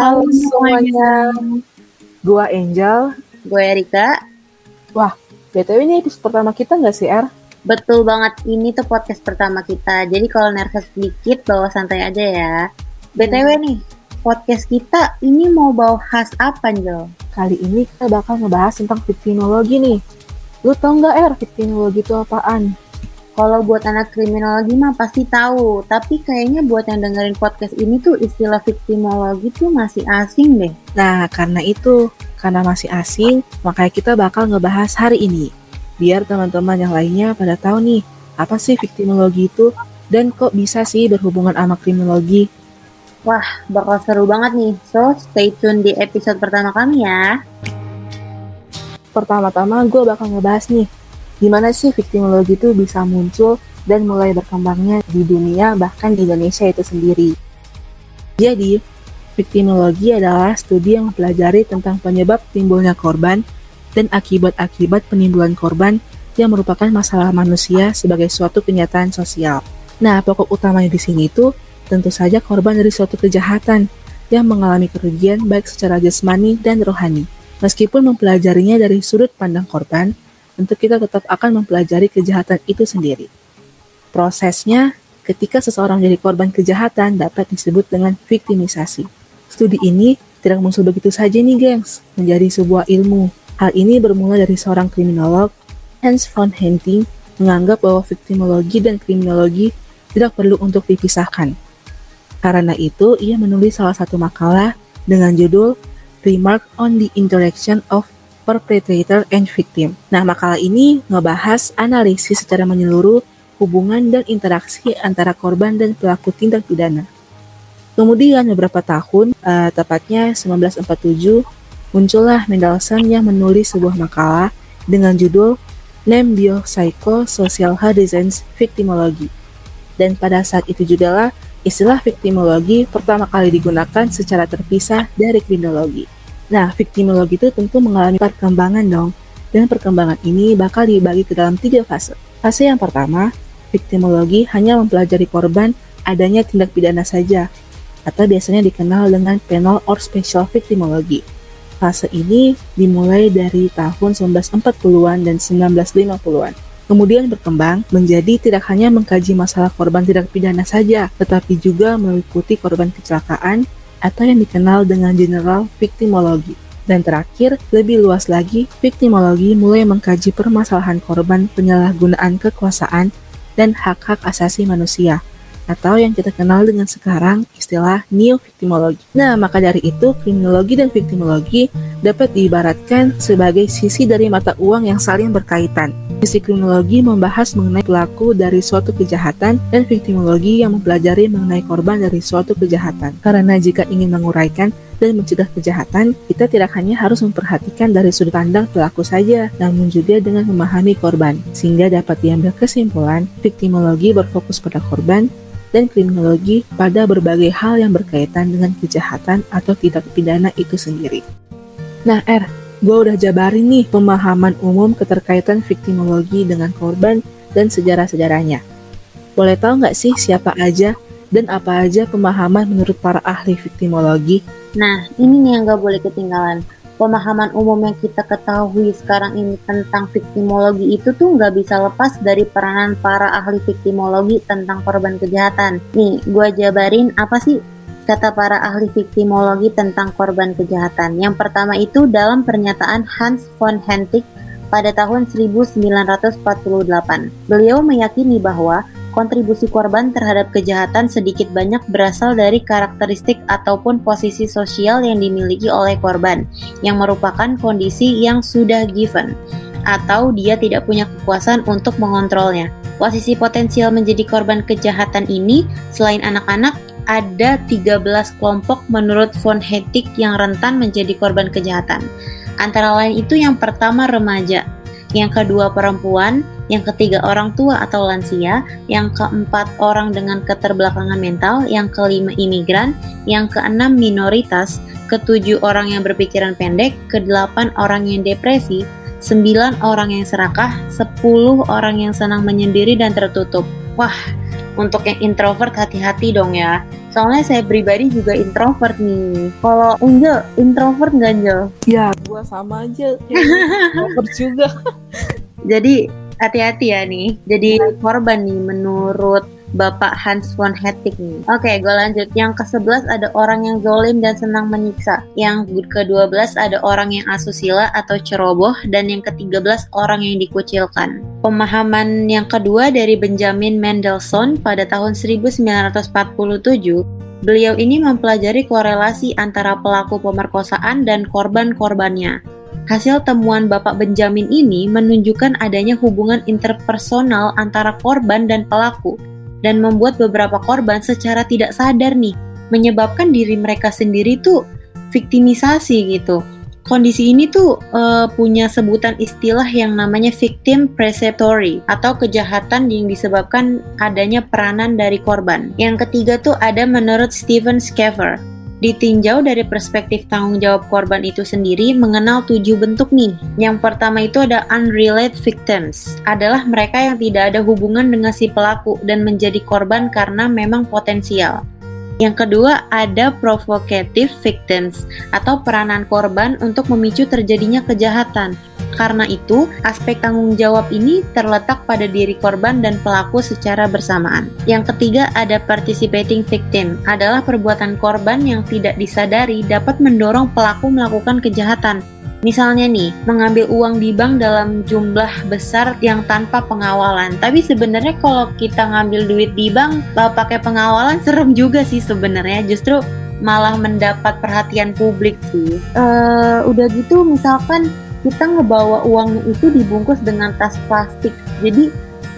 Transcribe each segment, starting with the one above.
Halo semuanya, gua Angel. Gue Erika. Wah, BTW ini episode pertama kita nggak sih, Er? Betul banget, ini tuh podcast pertama kita. Jadi kalau nervous sedikit, bawa santai aja ya. BTW nih, podcast kita ini mau bahas apa, Angel? Kali ini kita bakal ngebahas tentang victimologi nih. Lu tau nggak, Er, victimologi itu apaan? Kalau buat anak kriminologi mah pasti tahu, tapi kayaknya buat yang dengerin podcast ini tuh istilah victimologi tuh masih asing deh. Nah, karena itu, karena masih asing, makanya kita bakal ngebahas hari ini. Biar teman-teman yang lainnya pada tahu nih, apa sih victimologi itu dan kok bisa sih berhubungan sama kriminologi. Wah, bakal seru banget nih. So, stay tune di episode pertama kami ya. Pertama-tama gue bakal ngebahas nih, gimana sih victimologi itu bisa muncul dan mulai berkembangnya di dunia bahkan di Indonesia itu sendiri. Jadi, victimologi adalah studi yang mempelajari tentang penyebab timbulnya korban dan akibat-akibat penimbulan korban yang merupakan masalah manusia sebagai suatu kenyataan sosial. Nah, pokok utamanya di sini itu tentu saja korban dari suatu kejahatan yang mengalami kerugian baik secara jasmani dan rohani. Meskipun mempelajarinya dari sudut pandang korban, tentu kita tetap akan mempelajari kejahatan itu sendiri. Prosesnya, ketika seseorang jadi korban kejahatan dapat disebut dengan viktimisasi. Studi ini tidak muncul begitu saja nih gengs, menjadi sebuah ilmu. Hal ini bermula dari seorang kriminolog, Hans von Henting, menganggap bahwa viktimologi dan kriminologi tidak perlu untuk dipisahkan. Karena itu, ia menulis salah satu makalah dengan judul Remark on the Interaction of perpetrator and victim. Nah, makalah ini ngebahas analisis secara menyeluruh hubungan dan interaksi antara korban dan pelaku tindak pidana. Kemudian beberapa tahun, uh, tepatnya 1947, muncullah Mendelssohn yang menulis sebuah makalah dengan judul Name Biopsycho-Social Designs Victimology. Dan pada saat itu juga lah istilah victimologi pertama kali digunakan secara terpisah dari kriminologi. Nah, victimologi itu tentu mengalami perkembangan dong, dan perkembangan ini bakal dibagi ke dalam tiga fase. Fase yang pertama, victimologi hanya mempelajari korban adanya tindak pidana saja, atau biasanya dikenal dengan penal or special victimology. Fase ini dimulai dari tahun 1940-an dan 1950-an. Kemudian berkembang menjadi tidak hanya mengkaji masalah korban tindak pidana saja, tetapi juga meliputi korban kecelakaan, atau yang dikenal dengan general victimologi. Dan terakhir, lebih luas lagi, victimologi mulai mengkaji permasalahan korban penyalahgunaan kekuasaan dan hak-hak asasi manusia, atau yang kita kenal dengan sekarang istilah neo-victimologi. Nah, maka dari itu, kriminologi dan victimologi dapat diibaratkan sebagai sisi dari mata uang yang saling berkaitan. Sisi kriminologi membahas mengenai pelaku dari suatu kejahatan dan victimologi yang mempelajari mengenai korban dari suatu kejahatan. Karena jika ingin menguraikan dan mencegah kejahatan, kita tidak hanya harus memperhatikan dari sudut pandang pelaku saja, namun juga dengan memahami korban, sehingga dapat diambil kesimpulan victimologi berfokus pada korban dan kriminologi pada berbagai hal yang berkaitan dengan kejahatan atau tidak pidana itu sendiri. Nah, R, gue udah jabarin nih pemahaman umum keterkaitan viktimologi dengan korban dan sejarah-sejarahnya. Boleh tahu nggak sih siapa aja dan apa aja pemahaman menurut para ahli viktimologi? Nah, ini nih yang gak boleh ketinggalan. Pemahaman umum yang kita ketahui sekarang ini tentang viktimologi itu tuh nggak bisa lepas dari peranan para ahli viktimologi tentang korban kejahatan. Nih, gue jabarin apa sih kata para ahli viktimologi tentang korban kejahatan. Yang pertama itu dalam pernyataan Hans von Hentig pada tahun 1948. Beliau meyakini bahwa kontribusi korban terhadap kejahatan sedikit banyak berasal dari karakteristik ataupun posisi sosial yang dimiliki oleh korban, yang merupakan kondisi yang sudah given atau dia tidak punya kekuasaan untuk mengontrolnya. Posisi potensial menjadi korban kejahatan ini, selain anak-anak, ada 13 kelompok menurut von Hetik yang rentan menjadi korban kejahatan. Antara lain itu yang pertama remaja, yang kedua perempuan, yang ketiga orang tua atau lansia, yang keempat orang dengan keterbelakangan mental, yang kelima imigran, yang keenam minoritas, ketujuh orang yang berpikiran pendek, kedelapan orang yang depresi, sembilan orang yang serakah, sepuluh orang yang senang menyendiri dan tertutup. Wah, untuk yang introvert hati-hati dong ya. Soalnya saya pribadi juga introvert nih. Kalau Angel, introvert nggak Angel? Ya, gua sama aja. introvert juga. Jadi hati-hati ya nih. Jadi korban nih menurut Bapak Hans von Hettig nih. Oke, gue lanjut. Yang ke-11 ada orang yang zolim dan senang menyiksa. Yang ke-12 ada orang yang asusila atau ceroboh. Dan yang ke-13 orang yang dikucilkan. Pemahaman yang kedua dari Benjamin Mendelssohn pada tahun 1947 Beliau ini mempelajari korelasi antara pelaku pemerkosaan dan korban-korbannya. Hasil temuan Bapak Benjamin ini menunjukkan adanya hubungan interpersonal antara korban dan pelaku, dan membuat beberapa korban secara tidak sadar nih menyebabkan diri mereka sendiri tuh viktimisasi gitu. Kondisi ini tuh uh, punya sebutan istilah yang namanya victim preceptory atau kejahatan yang disebabkan adanya peranan dari korban. Yang ketiga tuh ada menurut Stephen Scaver ditinjau dari perspektif tanggung jawab korban itu sendiri mengenal tujuh bentuk nih. Yang pertama itu ada unrelated victims, adalah mereka yang tidak ada hubungan dengan si pelaku dan menjadi korban karena memang potensial. Yang kedua ada provocative victims atau peranan korban untuk memicu terjadinya kejahatan karena itu, aspek tanggung jawab ini terletak pada diri korban dan pelaku secara bersamaan. Yang ketiga ada participating victim, adalah perbuatan korban yang tidak disadari dapat mendorong pelaku melakukan kejahatan. Misalnya nih, mengambil uang di bank dalam jumlah besar yang tanpa pengawalan. Tapi sebenarnya kalau kita ngambil duit di bank pakai pengawalan serem juga sih sebenarnya. Justru malah mendapat perhatian publik sih. Uh, udah gitu misalkan kita ngebawa uangnya itu dibungkus dengan tas plastik. Jadi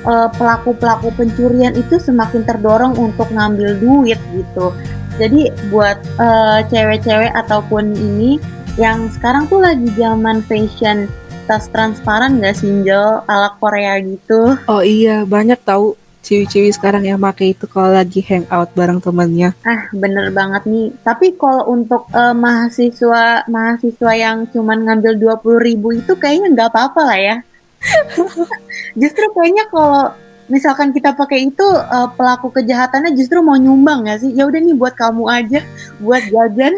eh, pelaku-pelaku pencurian itu semakin terdorong untuk ngambil duit gitu. Jadi buat uh, cewek-cewek ataupun ini yang sekarang tuh lagi zaman fashion tas transparan gak sih ala Korea gitu? Oh iya banyak tahu ciwi-ciwi sekarang yang pakai itu kalau lagi hangout bareng temennya. Ah, bener banget nih. Tapi kalau untuk uh, mahasiswa mahasiswa yang cuman ngambil dua puluh ribu itu kayaknya nggak apa-apa lah ya. justru kayaknya kalau misalkan kita pakai itu uh, pelaku kejahatannya justru mau nyumbang nggak sih? Ya udah nih buat kamu aja, buat jajan.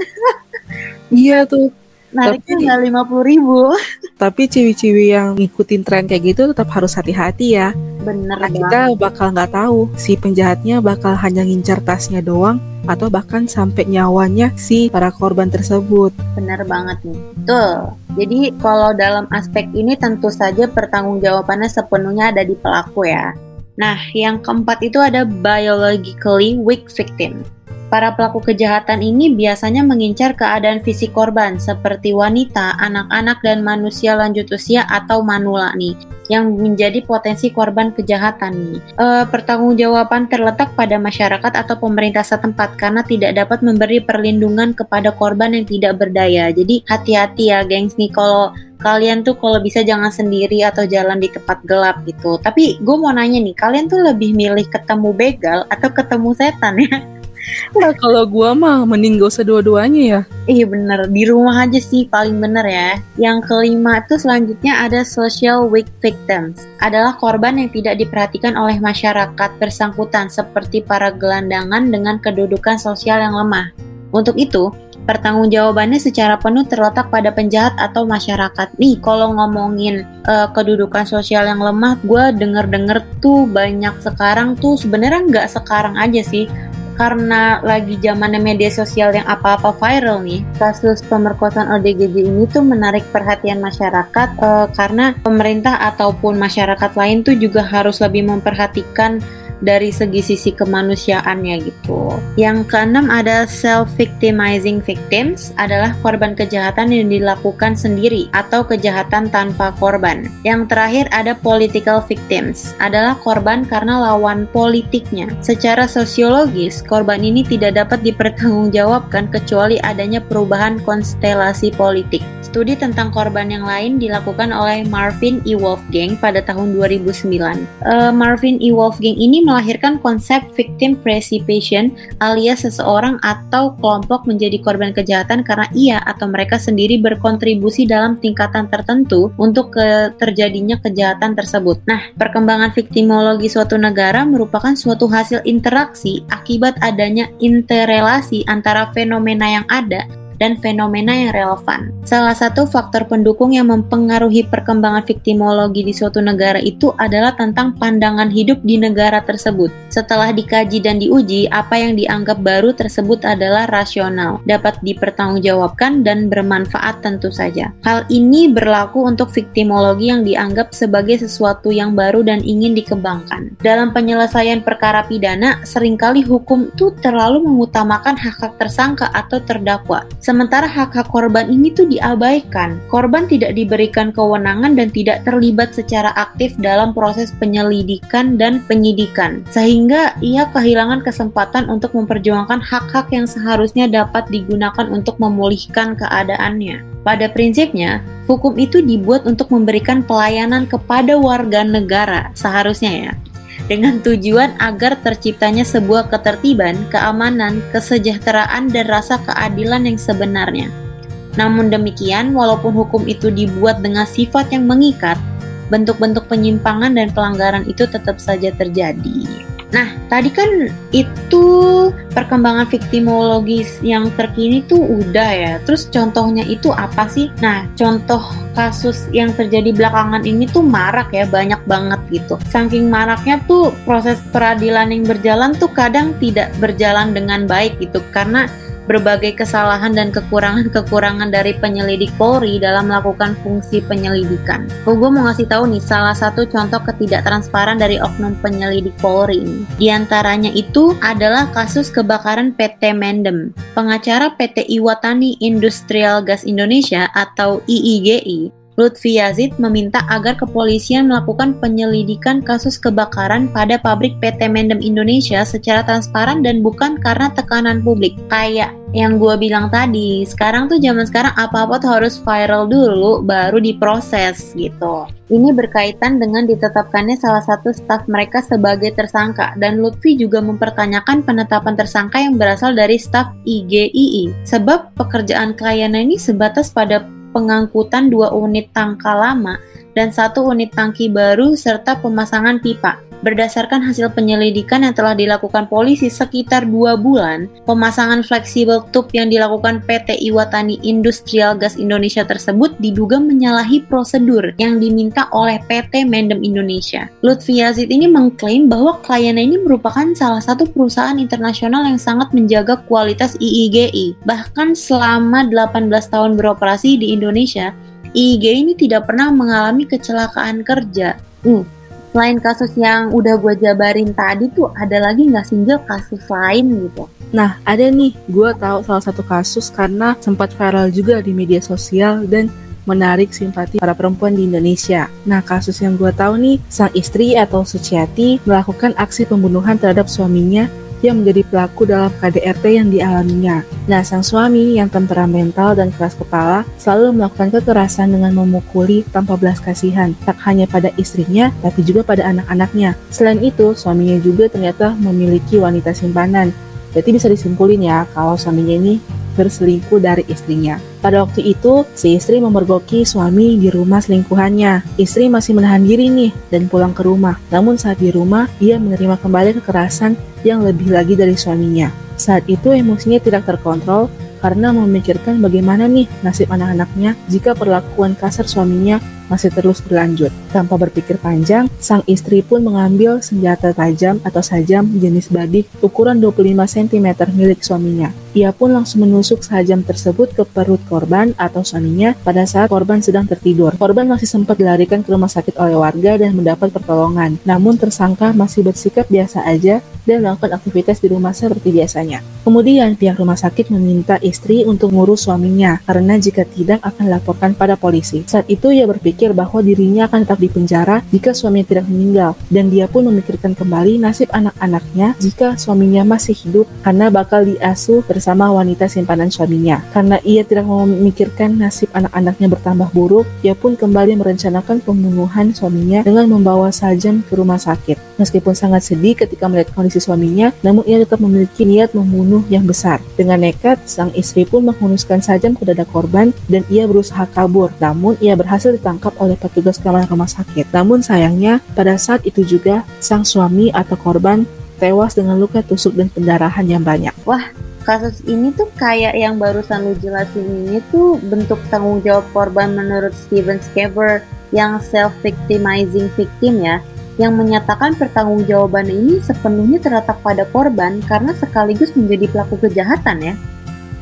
iya tuh nariknya nggak lima puluh ribu. Tapi ciwi-ciwi yang ngikutin tren kayak gitu tetap harus hati-hati ya. Bener Karena kita bakal nggak tahu si penjahatnya bakal hanya ngincar tasnya doang atau bahkan sampai nyawanya si para korban tersebut. Bener banget nih. Tuh. Jadi kalau dalam aspek ini tentu saja pertanggungjawabannya sepenuhnya ada di pelaku ya. Nah, yang keempat itu ada biologically weak victim. Para pelaku kejahatan ini biasanya mengincar keadaan fisik korban seperti wanita, anak-anak, dan manusia lanjut usia atau manula nih yang menjadi potensi korban kejahatan nih. E, pertanggungjawaban terletak pada masyarakat atau pemerintah setempat karena tidak dapat memberi perlindungan kepada korban yang tidak berdaya. Jadi hati-hati ya gengs nih kalau kalian tuh kalau bisa jangan sendiri atau jalan di tempat gelap gitu. Tapi gue mau nanya nih, kalian tuh lebih milih ketemu begal atau ketemu setan ya? Nah kalau gua mah mending gak usah dua-duanya ya. Iya bener, di rumah aja sih paling bener ya. Yang kelima itu selanjutnya ada social weak victims. Adalah korban yang tidak diperhatikan oleh masyarakat bersangkutan seperti para gelandangan dengan kedudukan sosial yang lemah. Untuk itu, pertanggungjawabannya secara penuh terletak pada penjahat atau masyarakat. Nih, kalau ngomongin uh, kedudukan sosial yang lemah, gue denger-denger tuh banyak sekarang tuh sebenarnya nggak sekarang aja sih karena lagi zamannya media sosial yang apa-apa viral nih, kasus pemerkosaan ODGJ ini tuh menarik perhatian masyarakat uh, karena pemerintah ataupun masyarakat lain tuh juga harus lebih memperhatikan dari segi sisi kemanusiaannya gitu. Yang keenam ada self-victimizing victims adalah korban kejahatan yang dilakukan sendiri atau kejahatan tanpa korban. Yang terakhir ada political victims adalah korban karena lawan politiknya. Secara sosiologis, korban ini tidak dapat dipertanggungjawabkan kecuali adanya perubahan konstelasi politik. Studi tentang korban yang lain dilakukan oleh Marvin E. Wolfgang pada tahun 2009. Uh, eh, Marvin E. Wolfgang ini melahirkan konsep victim precipitation alias seseorang atau kelompok menjadi korban kejahatan karena ia atau mereka sendiri berkontribusi dalam tingkatan tertentu untuk ke terjadinya kejahatan tersebut. Nah, perkembangan viktimologi suatu negara merupakan suatu hasil interaksi akibat adanya interrelasi antara fenomena yang ada dan fenomena yang relevan. Salah satu faktor pendukung yang mempengaruhi perkembangan viktimologi di suatu negara itu adalah tentang pandangan hidup di negara tersebut. Setelah dikaji dan diuji, apa yang dianggap baru tersebut adalah rasional, dapat dipertanggungjawabkan dan bermanfaat tentu saja. Hal ini berlaku untuk viktimologi yang dianggap sebagai sesuatu yang baru dan ingin dikembangkan. Dalam penyelesaian perkara pidana, sering kali hukum itu terlalu mengutamakan hak-hak tersangka atau terdakwa, Sementara hak-hak korban ini tuh diabaikan. Korban tidak diberikan kewenangan dan tidak terlibat secara aktif dalam proses penyelidikan dan penyidikan. Sehingga ia kehilangan kesempatan untuk memperjuangkan hak-hak yang seharusnya dapat digunakan untuk memulihkan keadaannya. Pada prinsipnya, hukum itu dibuat untuk memberikan pelayanan kepada warga negara, seharusnya ya dengan tujuan agar terciptanya sebuah ketertiban, keamanan, kesejahteraan, dan rasa keadilan yang sebenarnya. Namun demikian, walaupun hukum itu dibuat dengan sifat yang mengikat, bentuk-bentuk penyimpangan dan pelanggaran itu tetap saja terjadi. Nah, tadi kan itu perkembangan viktimologis yang terkini tuh udah ya. Terus contohnya itu apa sih? Nah, contoh kasus yang terjadi belakangan ini tuh marak ya, banyak banget gitu. Saking maraknya tuh proses peradilan yang berjalan tuh kadang tidak berjalan dengan baik gitu karena berbagai kesalahan dan kekurangan-kekurangan dari penyelidik Polri dalam melakukan fungsi penyelidikan. Oh, gue mau ngasih tahu nih salah satu contoh ketidaktransparan dari oknum penyelidik Polri ini. Di antaranya itu adalah kasus kebakaran PT Mendem. Pengacara PT Iwatani Industrial Gas Indonesia atau IIGI Lutfi Yazid meminta agar kepolisian melakukan penyelidikan kasus kebakaran pada pabrik PT Mendem Indonesia secara transparan dan bukan karena tekanan publik. Kayak yang gue bilang tadi, sekarang tuh zaman sekarang apa-apa tuh harus viral dulu baru diproses gitu. Ini berkaitan dengan ditetapkannya salah satu staf mereka sebagai tersangka dan Lutfi juga mempertanyakan penetapan tersangka yang berasal dari staf IGII. Sebab pekerjaan kliennya ini sebatas pada pengangkutan dua unit tangka lama dan satu unit tangki baru serta pemasangan pipa. Berdasarkan hasil penyelidikan yang telah dilakukan polisi sekitar dua bulan, pemasangan fleksibel tube yang dilakukan PT Iwatani Industrial Gas Indonesia tersebut diduga menyalahi prosedur yang diminta oleh PT Mendem Indonesia. Lutfi Yazid ini mengklaim bahwa kliennya ini merupakan salah satu perusahaan internasional yang sangat menjaga kualitas IIGI. Bahkan selama 18 tahun beroperasi di Indonesia, IIGI ini tidak pernah mengalami kecelakaan kerja. Hmm, selain kasus yang udah gue jabarin tadi tuh ada lagi nggak single kasus lain gitu? Nah, ada nih, gue tahu salah satu kasus karena sempat viral juga di media sosial dan menarik simpati para perempuan di Indonesia. Nah, kasus yang gue tahu nih, sang istri atau Suciati melakukan aksi pembunuhan terhadap suaminya yang menjadi pelaku dalam KDRT yang dialaminya. Nah, sang suami yang temperamental dan keras kepala selalu melakukan kekerasan dengan memukuli tanpa belas kasihan, tak hanya pada istrinya, tapi juga pada anak-anaknya. Selain itu, suaminya juga ternyata memiliki wanita simpanan. Jadi bisa disimpulin ya, kalau suaminya ini berselingkuh dari istrinya. Pada waktu itu, si istri memergoki suami di rumah selingkuhannya. Istri masih menahan diri nih dan pulang ke rumah. Namun saat di rumah, ia menerima kembali kekerasan yang lebih lagi dari suaminya. Saat itu emosinya tidak terkontrol karena memikirkan bagaimana nih nasib anak-anaknya jika perlakuan kasar suaminya masih terus berlanjut. Tanpa berpikir panjang, sang istri pun mengambil senjata tajam atau sajam jenis badik ukuran 25 cm milik suaminya. Ia pun langsung menusuk sajam tersebut ke perut korban atau suaminya pada saat korban sedang tertidur. Korban masih sempat dilarikan ke rumah sakit oleh warga dan mendapat pertolongan. Namun tersangka masih bersikap biasa aja dan melakukan aktivitas di rumah seperti biasanya. Kemudian pihak rumah sakit meminta istri untuk ngurus suaminya karena jika tidak akan laporkan pada polisi. Saat itu ia berpikir bahwa dirinya akan tetap di penjara jika suaminya tidak meninggal dan dia pun memikirkan kembali nasib anak-anaknya jika suaminya masih hidup karena bakal diasuh bersama bersama wanita simpanan suaminya. Karena ia tidak mau memikirkan nasib anak-anaknya bertambah buruk, ia pun kembali merencanakan pembunuhan suaminya dengan membawa Sajam ke rumah sakit. Meskipun sangat sedih ketika melihat kondisi suaminya, namun ia tetap memiliki niat membunuh yang besar. Dengan nekat, sang istri pun menghunuskan Sajam ke dada korban dan ia berusaha kabur. Namun ia berhasil ditangkap oleh petugas keamanan rumah sakit. Namun sayangnya, pada saat itu juga sang suami atau korban tewas dengan luka tusuk dan pendarahan yang banyak. Wah, kasus ini tuh kayak yang barusan lu jelasin ini tuh bentuk tanggung jawab korban menurut Steven Scaver yang self-victimizing victim ya, yang menyatakan pertanggungjawaban ini sepenuhnya terletak pada korban karena sekaligus menjadi pelaku kejahatan ya.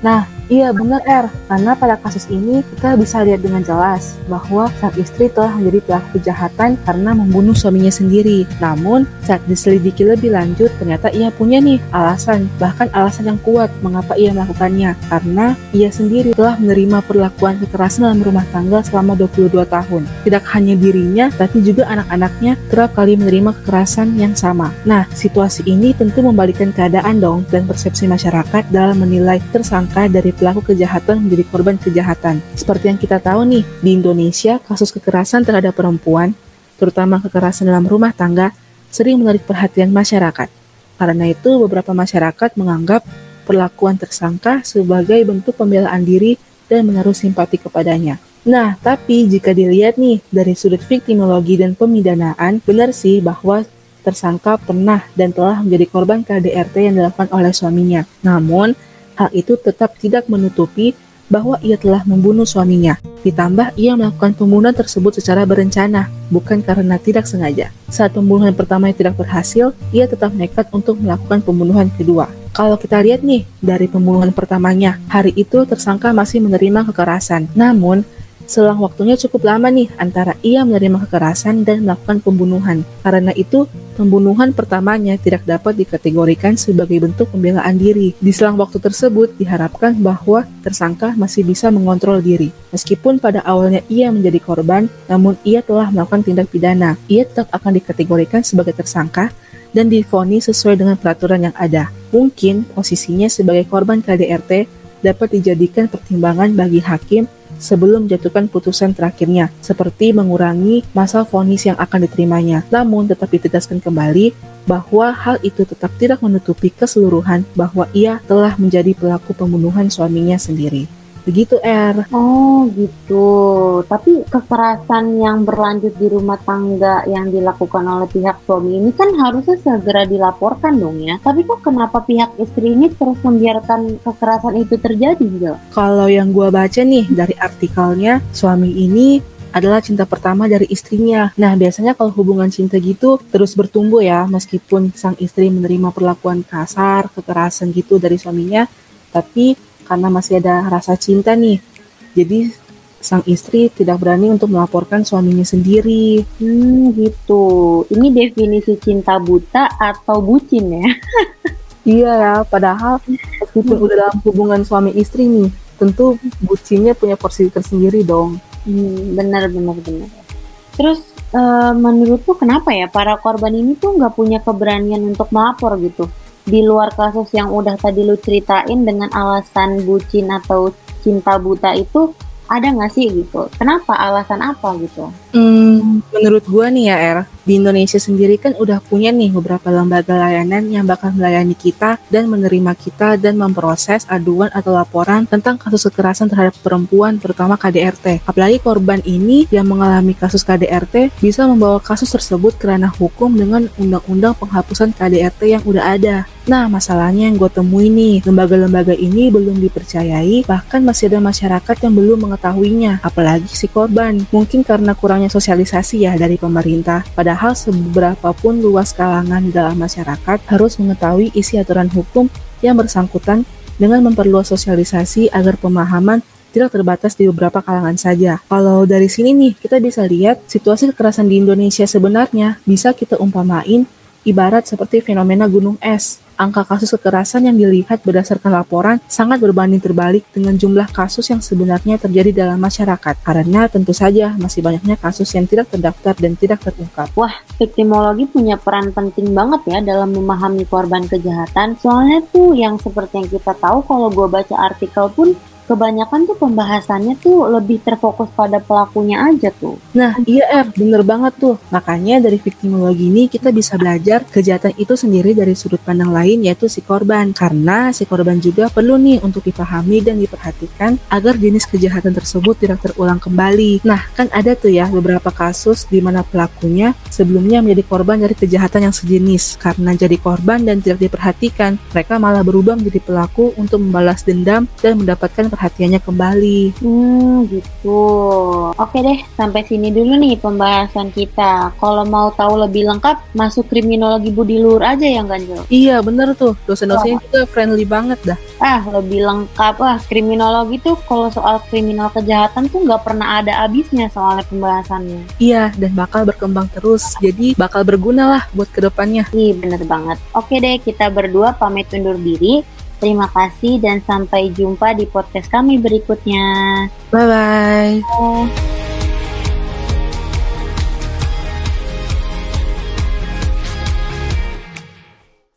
Nah, Iya benar R, karena pada kasus ini kita bisa lihat dengan jelas bahwa sang istri telah menjadi pelaku kejahatan karena membunuh suaminya sendiri. Namun saat diselidiki lebih lanjut ternyata ia punya nih alasan, bahkan alasan yang kuat mengapa ia melakukannya. Karena ia sendiri telah menerima perlakuan kekerasan dalam rumah tangga selama 22 tahun. Tidak hanya dirinya, tapi juga anak-anaknya kerap kali menerima kekerasan yang sama. Nah, situasi ini tentu membalikkan keadaan dong dan persepsi masyarakat dalam menilai tersangka dari pelaku kejahatan menjadi korban kejahatan. Seperti yang kita tahu nih, di Indonesia kasus kekerasan terhadap perempuan, terutama kekerasan dalam rumah tangga, sering menarik perhatian masyarakat. Karena itu, beberapa masyarakat menganggap perlakuan tersangka sebagai bentuk pembelaan diri dan menaruh simpati kepadanya. Nah, tapi jika dilihat nih dari sudut viktimologi dan pemidanaan, benar sih bahwa tersangka pernah dan telah menjadi korban KDRT yang dilakukan oleh suaminya. Namun, Hal itu tetap tidak menutupi bahwa ia telah membunuh suaminya. Ditambah ia melakukan pembunuhan tersebut secara berencana, bukan karena tidak sengaja. Saat pembunuhan pertama yang tidak berhasil, ia tetap nekat untuk melakukan pembunuhan kedua. Kalau kita lihat nih, dari pembunuhan pertamanya, hari itu tersangka masih menerima kekerasan. Namun, Selang waktunya cukup lama nih antara ia menerima kekerasan dan melakukan pembunuhan. Karena itu, pembunuhan pertamanya tidak dapat dikategorikan sebagai bentuk pembelaan diri. Di selang waktu tersebut, diharapkan bahwa tersangka masih bisa mengontrol diri. Meskipun pada awalnya ia menjadi korban, namun ia telah melakukan tindak pidana. Ia tetap akan dikategorikan sebagai tersangka dan difonis sesuai dengan peraturan yang ada. Mungkin posisinya sebagai korban KDRT dapat dijadikan pertimbangan bagi hakim sebelum jatuhkan putusan terakhirnya, seperti mengurangi masa vonis yang akan diterimanya. Namun tetap ditegaskan kembali bahwa hal itu tetap tidak menutupi keseluruhan bahwa ia telah menjadi pelaku pembunuhan suaminya sendiri. Begitu R. Oh gitu. Tapi kekerasan yang berlanjut di rumah tangga yang dilakukan oleh pihak suami ini kan harusnya segera dilaporkan dong ya. Tapi kok kenapa pihak istri ini terus membiarkan kekerasan itu terjadi gitu? Kalau yang gua baca nih dari artikelnya, suami ini adalah cinta pertama dari istrinya. Nah, biasanya kalau hubungan cinta gitu terus bertumbuh ya, meskipun sang istri menerima perlakuan kasar, kekerasan gitu dari suaminya, tapi karena masih ada rasa cinta nih. Jadi sang istri tidak berani untuk melaporkan suaminya sendiri. Hmm, gitu. Ini definisi cinta buta atau bucin ya? iya ya, padahal meskipun udah dalam hubungan suami istri nih, tentu bucinnya punya porsi tersendiri dong. Hmm, benar benar benar. Terus uh, menurut tuh kenapa ya para korban ini tuh nggak punya keberanian untuk melapor gitu? Di luar kasus yang udah tadi lu ceritain dengan alasan bucin atau cinta buta itu ada nggak sih gitu? Kenapa? Alasan apa gitu? Hmm, menurut gua nih ya Er, di Indonesia sendiri kan udah punya nih beberapa lembaga layanan yang bakal melayani kita dan menerima kita dan memproses aduan atau laporan tentang kasus kekerasan terhadap perempuan, terutama KDRT. Apalagi korban ini yang mengalami kasus KDRT bisa membawa kasus tersebut ke ranah hukum dengan undang-undang penghapusan KDRT yang udah ada. Nah, masalahnya yang gue temui nih, lembaga-lembaga ini belum dipercayai, bahkan masih ada masyarakat yang belum mengetahuinya, apalagi si korban. Mungkin karena sosialisasi ya dari pemerintah, padahal seberapa pun luas kalangan dalam masyarakat harus mengetahui isi aturan hukum yang bersangkutan dengan memperluas sosialisasi agar pemahaman tidak terbatas di beberapa kalangan saja. Kalau dari sini nih, kita bisa lihat situasi kekerasan di Indonesia sebenarnya bisa kita umpamain ibarat seperti fenomena gunung es. Angka kasus kekerasan yang dilihat berdasarkan laporan sangat berbanding terbalik dengan jumlah kasus yang sebenarnya terjadi dalam masyarakat. Karena tentu saja masih banyaknya kasus yang tidak terdaftar dan tidak terungkap. Wah, viktimologi punya peran penting banget ya dalam memahami korban kejahatan. Soalnya tuh yang seperti yang kita tahu kalau gue baca artikel pun kebanyakan tuh pembahasannya tuh lebih terfokus pada pelakunya aja tuh. Nah, iya Er, bener banget tuh. Makanya dari viktimologi ini kita bisa belajar kejahatan itu sendiri dari sudut pandang lain yaitu si korban. Karena si korban juga perlu nih untuk dipahami dan diperhatikan agar jenis kejahatan tersebut tidak terulang kembali. Nah, kan ada tuh ya beberapa kasus di mana pelakunya sebelumnya menjadi korban dari kejahatan yang sejenis. Karena jadi korban dan tidak diperhatikan, mereka malah berubah menjadi pelaku untuk membalas dendam dan mendapatkan perhatiannya kembali. Hmm, gitu. Oke deh, sampai sini dulu nih pembahasan kita. Kalau mau tahu lebih lengkap, masuk kriminologi budi luhur aja yang ganjil. Iya, bener tuh. Dosen-dosennya oh. juga friendly banget dah. Ah, lebih lengkap. Wah, kriminologi tuh kalau soal kriminal kejahatan tuh nggak pernah ada habisnya soalnya pembahasannya. Iya, dan bakal berkembang terus. Jadi bakal berguna lah buat ke depannya. Iya, bener banget. Oke deh, kita berdua pamit undur diri. Terima kasih dan sampai jumpa di podcast kami berikutnya. Bye-bye.